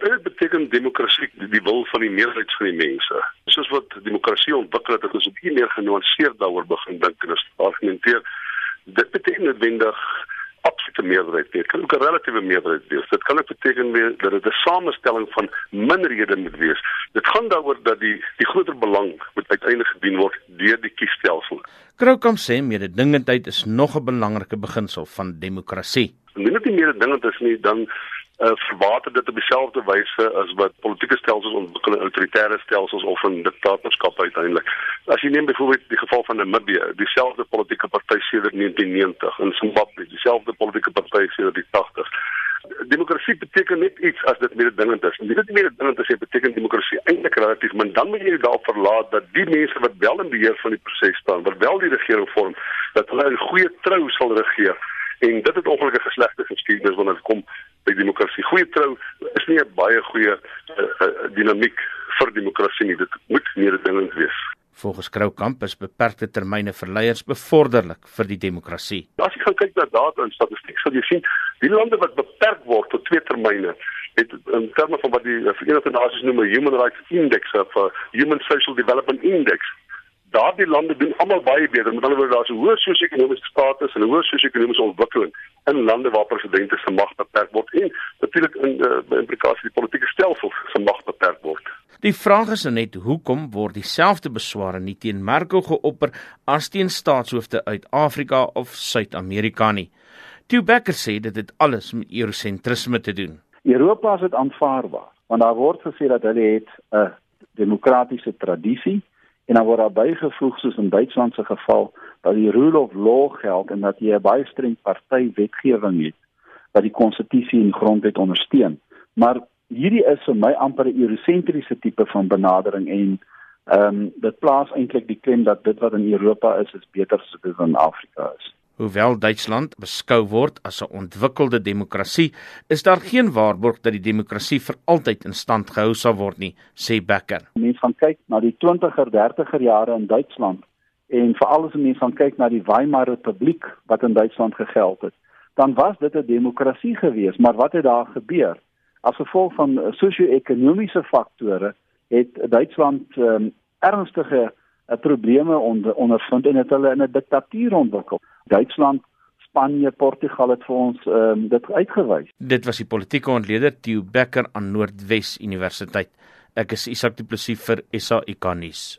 Dit beteken demokrasie die, wil van die meerderheid van die mense. Soos wat demokrasie ontwikkel het, het ons hier meer genuanceerd daaroor begin dink en argumenteer. Dit beteken noodwendig absolute meerderheid nie. Dit kan ook 'n relatiewe meerderheid wees. Dit kan ook beteken weer dat dit 'n samestelling van minderhede moet wees. Dit gaan daaroor dat die die groter belang moet uiteindelik gedien word deur die kiesstelsel. Kroukamp sê mededingendheid is nog 'n belangrike beginsel van demokrasie. Indien dit nie mededingend is nie, dan uh, verwater dit op dieselfde wyse as wat politieke stelsels ontwikkel autoritaire stelsels of in diktatorskap uiteindelik. As jy neem byvoorbeeld die geval van Namibië, dieselfde politieke party sedert 1990 in Zimbabwe, dieselfde politieke party sedert die 80s. Demokrasie beteken net iets as dit mededingend is. Nie dit mededingend is, beteken demokrasie eintlik relatief, maar dan moet jy daarop verlaat dat die mense wat wel in beheer van die proses staan, wat wel die regering vorm, dat hulle in goeie trou sal regeer. En dit het ongelukkig geslegte geskiedenis wanneer dit kom by demokrasie. Goeie trou is nie 'n baie goeie uh, uh, dinamiek vir demokrasie nie. Dit moet mededingend wees. Volgens Kroukamp is beperkte termyne vir leiers bevorderlik vir die demokrasie. As jy gaan kyk na data en statistiek, sal jy sien die lande wat beperk word tot twee termyne het in terme van wat die Verenigde Nasies noem 'n Human Rights Index of a Human Social Development Index daardie lande doen almal baie beter. Met ander woorde, daar's 'n hoë sosio-ekonomiese status en 'n hoë sosio-ekonomiese ontwikkeling in lande waar presidente se mag beperk word en natuurlik in uh, implikasie die politieke stelsel se mag beperk word. Die vraag is net hoekom word dieselfde besware nie teen Merkel geopper as teen staatshoofde uit Afrika of Suid-Amerika nie. Theo Becker sê dit het alles met eurosentrisme te doen. Europa is dit aanvaarbaar want daar word gesê dat hulle het 'n demokratiese tradisie en dan word daar bygevoeg soos in Duitsland se geval dat die rule of law geld en dat jy 'n baie streng party wetgewing het wat die konstitusie en grondwet ondersteun. Maar hierdie is vir my amper 'n eurosentriese tipe van benadering en ehm um, dit plaas eintlik die klem dat dit wat in Europa is is beter as dit in Afrika is. Hoewel Duitsland beskou word as 'n ontwikkelde demokrasie, is daar geen waarborg dat die demokrasie vir altyd in stand gehou sal word nie, sê Becker. Mense gaan kyk na die 20er, 30er jare in Duitsland en veral as mense gaan kyk na die Weimar Republiek wat in Duitsland gegeld het, dan was dit 'n demokrasie geweest, maar wat het daar gebeur? As gevolg van sosio-ekonomiese faktore het Duitsland um, ernstige uh, probleme onder, ondervind en het hulle in 'n diktatuur ontwikkel. Duitsland, Spanje, Portugal het vir ons ehm um, dit uitgewys. Dit was die politieke ontleder Theo Becker aan Noordwes Universiteit. Ek is Isak Du Plessis vir SAICA nuus.